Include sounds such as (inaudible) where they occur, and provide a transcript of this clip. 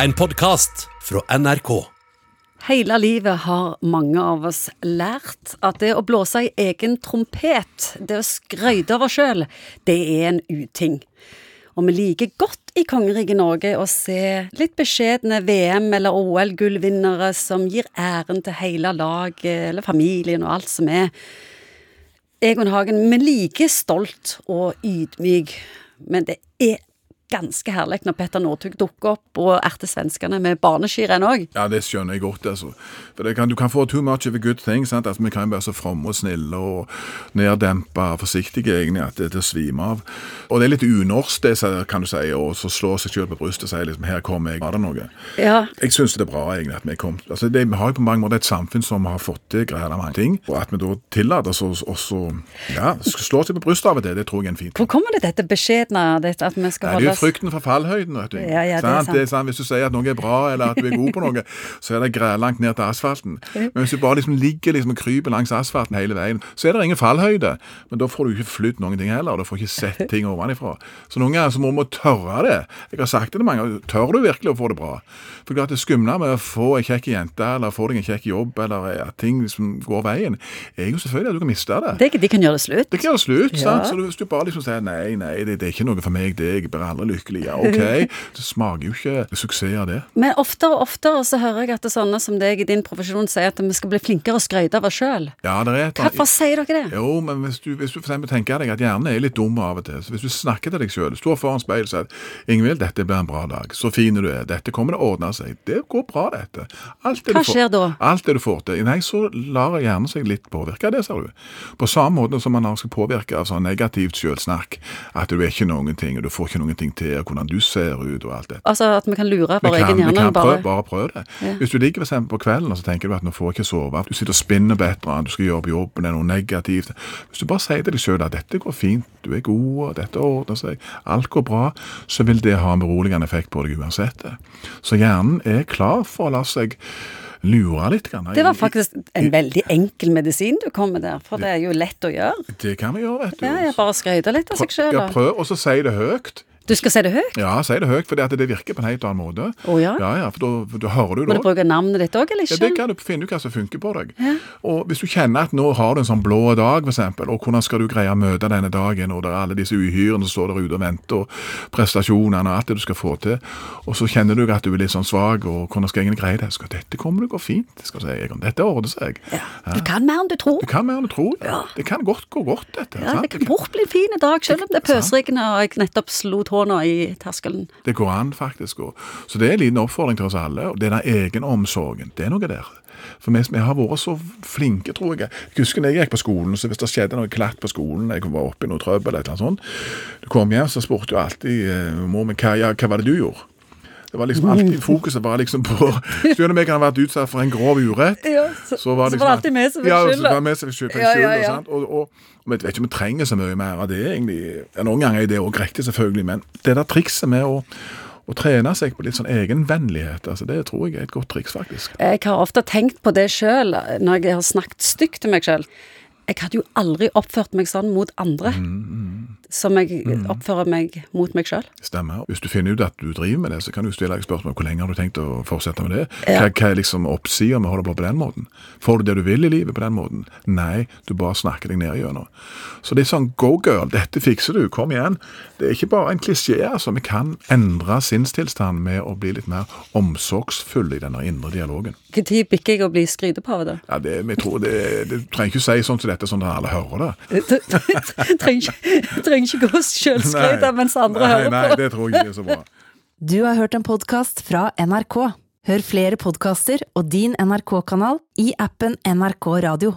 En podkast fra NRK. Hele livet har mange av oss lært at det å blåse i egen trompet, det å skryte av oss sjøl, det er en uting. Og vi liker godt i kongeriket Norge å se litt beskjedne VM- eller OL-gullvinnere som gir æren til hele laget eller familien og alt som er. Egon Hagen, vi liker stolt og ydmyk, men det er ganske herlig når Petter Northug dukker opp og erter svenskene med barneskirenn òg. Ja, det skjønner jeg godt. altså. For kan, Du kan få too much of a good thing. sant? Altså, Vi kan være så fromme og snille og neddempa forsiktige egentlig at det, det svimer av. Og det er litt unorsk, det kan du si, og så slå seg selv på brystet og si liksom, 'her kommer jeg', var det noe? Ja. Jeg syns det er bra egentlig at vi kom. Altså, det, Vi har jo på mange måter et samfunn som har fått til greier mange ting. Og at vi da tillater oss å også, ja, slå seg på brystet av og til, det tror jeg er en fin ting. Hvor kommer det dette beskjedne, at vi skal holde oss frykten for fallhøyden. vet du. Ja, ja, det er sant. Det er sant. Hvis du sier at noe er bra, eller at du er god på noe, så er det langt ned til asfalten. Men hvis du bare liksom ligger liksom og kryper langs asfalten hele veien, så er det ingen fallhøyde. Men da får du ikke flytt noen ting heller, og du får ikke sett (laughs) ting ovenifra. Så noen ganger så må vi tørre det. Jeg har sagt det til mange ganger. Tør du virkelig å få det bra? For det skumle med å få ei kjekk jente, eller få deg en kjekk jobb, eller at ting liksom går veien, er jo selvfølgelig at du kan miste det. det, De kan gjøre det slutt. Det kan gjøre slutt, Ja. sant? så hvis du bare liksom sier nei, nei, det, det er ikke noe for meg, det, jeg blir aldri lykkelig. Ja, ok, (laughs) det smaker jo ikke suksess av det. Men oftere og oftere så hører jeg at det er sånne som deg i din profesjon sier at vi skal bli flinkere og skryte av oss sjøl. Ja, Hvorfor sier dere det? Jo, men hvis du, hvis du for tenker deg at hjernen er litt dum av og til, så hvis du snakker til deg selv, står foran speilet og sier Ingvild, dette blir en bra dag, så fin du er, dette kommer til å ordne seg, det går bra dette. Det Hva du får- skjer da? Alt det du får til. Nei, så lar hjernen seg litt påvirke av det, ser du. På samme måte som man skal påvirke av sånn negativt sjølsnakk. at du er ikke noen ting, og du får ikke noen ting til, og hvordan du ser ut og alt dette. Altså at vi kan lure vår egen hjerne? vi kan prøve, bare prøve det. Ja. Hvis du ligger for eksempel på kvelden og så tenker du at nå får jeg ikke sove, du sitter og spinner på et eller annet, du skal gjøre på jobben, det er noe negativt. Hvis du bare sier til deg selv at dette går fint, du er god, og dette ordner seg, alt går bra, så vil det ha en beroligende effekt på deg uansett. Så hjernen er klar for å la seg lure litt. Grann. Det var faktisk en veldig enkel medisin du kom med der, for det er jo lett å gjøre. Det kan vi gjøre, vet du. Ja, jeg bare skryte litt av seg sjøl. Ja, prøv, og så si det høyt. Du skal si det høyt? Ja, si det høyt, for det, virker på en helt annen måte. Å ja? Ja, ja, for da, da hører du Må du bruke navnet ditt òg, eller ikke? Ja. Det kan du finne ut hva som funker på deg. Og Hvis du kjenner at nå har du en sånn blå dag, eksempel, og hvordan skal du greie å møte denne dagen, og det er alle disse uhyrene som står der ute og venter, og prestasjonene og alt det du skal få til, og så kjenner du at du er litt sånn svak, og hvordan skal jeg egentlig greie det? Skal dette kommer til å gå fint, skal jeg si. Dette ordner seg. Ja. Du kan mer enn du tror. Du kan mer enn du tror. Det kan godt gå godt, dette. Ja, sant? det kan fort bli en fin dag, selv om det er pøsregn og jeg nettopp slo tåna i terskelen. Det går an, faktisk. Også. så det er en liten oppfordring til oss alle. og Den egenomsorgen, det er noe der. For vi, vi har vært så flinke, tror jeg. Jeg husker når jeg gikk på skolen, så hvis det skjedde noe klatt på skolen, jeg var oppe i noe trøbbel eller annet sånt, du kom hjem, så spurte jo alltid eh, mor mi hva, ja, hva var det du gjorde? Det var liksom alltid (laughs) Fokuset var liksom på Selv om jeg hadde vært utsatt for en grov urett, Ja, så- så var det alltid vi som fikk skylda. Ja, ja, ja. Og, og, og vi vet ikke om vi trenger så mye mer av det, egentlig. Noen ganger er det òg riktig, selvfølgelig, men det der trikset med å, å trene seg på litt sånn egenvennlighet, altså det tror jeg er et godt triks, faktisk. Jeg har ofte tenkt på det sjøl, når jeg har snakket stygt til meg sjøl. Jeg hadde jo aldri oppført meg sånn mot andre som jeg oppfører meg mot meg sjøl. Stemmer. Hvis du finner ut at du driver med det, så kan du stille deg spørsmål hvor lenge har du tenkt å fortsette med det? Ja. Hva, hva er liksom oppsida med å holde på på den måten? Får du det du vil i livet på den måten? Nei, du bare snakker deg ned gjennom. Så det er sånn go girl, dette fikser du, kom igjen. Det er ikke bare en klisjé, altså. Vi kan endre sinnstilstanden med å bli litt mer omsorgsfulle i denne indre dialogen. Når bikker jeg å bli skrytepave, da? Ja, det, vi tror det, det, trenger ikke si sånn som dette sånn at alle hører (laughs) det. trenger ikke, ikke gå og mens andre nei, hører nei, på. det tror jeg ikke er så bra. Du har hørt en podkast fra NRK. Hør flere podkaster og din NRK-kanal i appen NRK Radio.